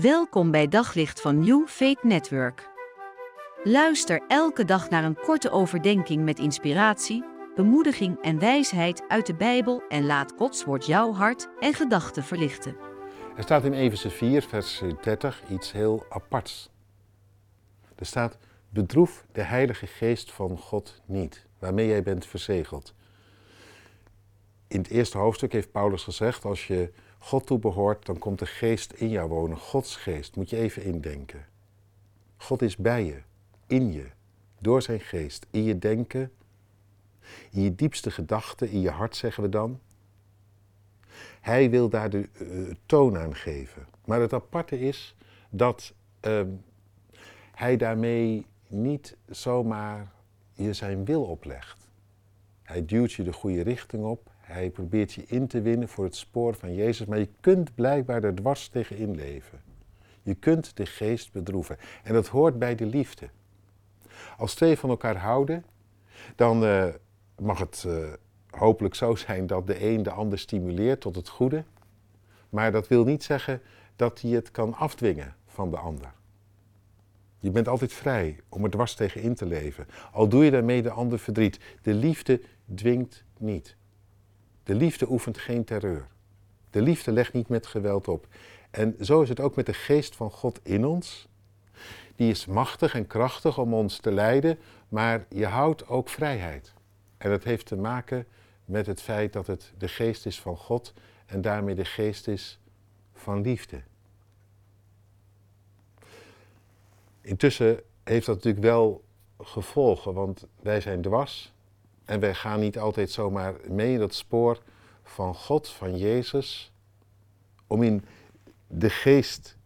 Welkom bij Daglicht van New Faith Network. Luister elke dag naar een korte overdenking met inspiratie, bemoediging en wijsheid uit de Bijbel en laat Gods woord jouw hart en gedachten verlichten. Er staat in Efeze 4, vers 30 iets heel aparts. Er staat: Bedroef de Heilige Geest van God niet, waarmee jij bent verzegeld. In het eerste hoofdstuk heeft Paulus gezegd: Als je God toebehoort, dan komt de geest in jou wonen. Gods geest, moet je even indenken. God is bij je, in je, door zijn geest, in je denken, in je diepste gedachten, in je hart zeggen we dan. Hij wil daar de uh, toon aan geven. Maar het aparte is dat uh, hij daarmee niet zomaar je zijn wil oplegt. Hij duwt je de goede richting op. Hij probeert je in te winnen voor het spoor van Jezus, maar je kunt blijkbaar er dwars tegenin leven. Je kunt de geest bedroeven. En dat hoort bij de liefde. Als twee van elkaar houden, dan uh, mag het uh, hopelijk zo zijn dat de een de ander stimuleert tot het goede. Maar dat wil niet zeggen dat hij het kan afdwingen van de ander. Je bent altijd vrij om er dwars tegenin te leven. Al doe je daarmee de ander verdriet. De liefde dwingt niet. De liefde oefent geen terreur. De liefde legt niet met geweld op. En zo is het ook met de geest van God in ons. Die is machtig en krachtig om ons te leiden, maar je houdt ook vrijheid. En dat heeft te maken met het feit dat het de geest is van God en daarmee de geest is van liefde. Intussen heeft dat natuurlijk wel gevolgen, want wij zijn dwars en wij gaan niet altijd zomaar mee in dat spoor van God, van Jezus, om in de geest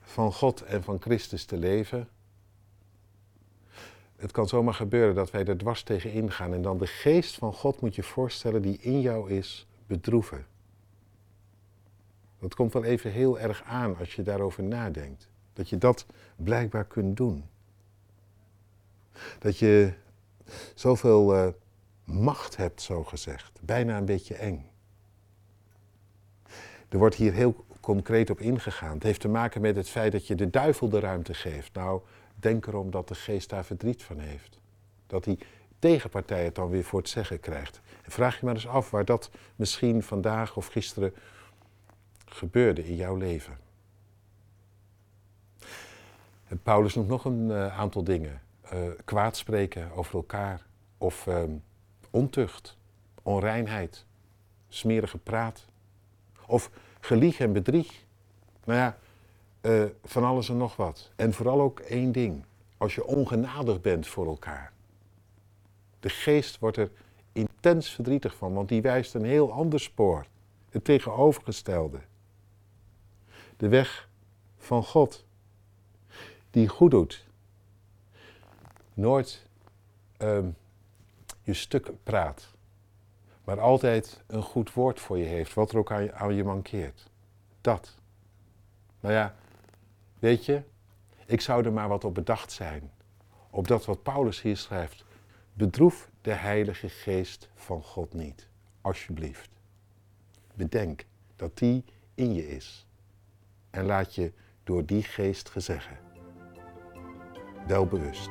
van God en van Christus te leven. Het kan zomaar gebeuren dat wij er dwars tegen ingaan en dan de geest van God moet je voorstellen die in jou is, bedroeven. Dat komt wel even heel erg aan als je daarover nadenkt. Dat je dat blijkbaar kunt doen. Dat je zoveel uh, macht hebt, zo gezegd. Bijna een beetje eng. Er wordt hier heel concreet op ingegaan. Het heeft te maken met het feit dat je de duivel de ruimte geeft. Nou, denk erom dat de geest daar verdriet van heeft. Dat die tegenpartij het dan weer voor het zeggen krijgt. En vraag je maar eens af waar dat misschien vandaag of gisteren gebeurde in jouw leven. En Paulus noemt nog een uh, aantal dingen uh, kwaad spreken over elkaar. Of um, ontucht, onreinheid, smerige praat. Of gelieg en bedrieg. Nou ja, uh, van alles en nog wat. En vooral ook één ding. Als je ongenadig bent voor elkaar. De geest wordt er intens verdrietig van, want die wijst een heel ander spoor. Het tegenovergestelde. De weg van God. Die goed doet nooit um, je stuk praat, maar altijd een goed woord voor je heeft, wat er ook aan je, aan je mankeert. Dat. Nou ja, weet je, ik zou er maar wat op bedacht zijn. Op dat wat Paulus hier schrijft. Bedroef de Heilige Geest van God niet, alsjeblieft. Bedenk dat die in je is. En laat je door die geest gezeggen. Wel bewust.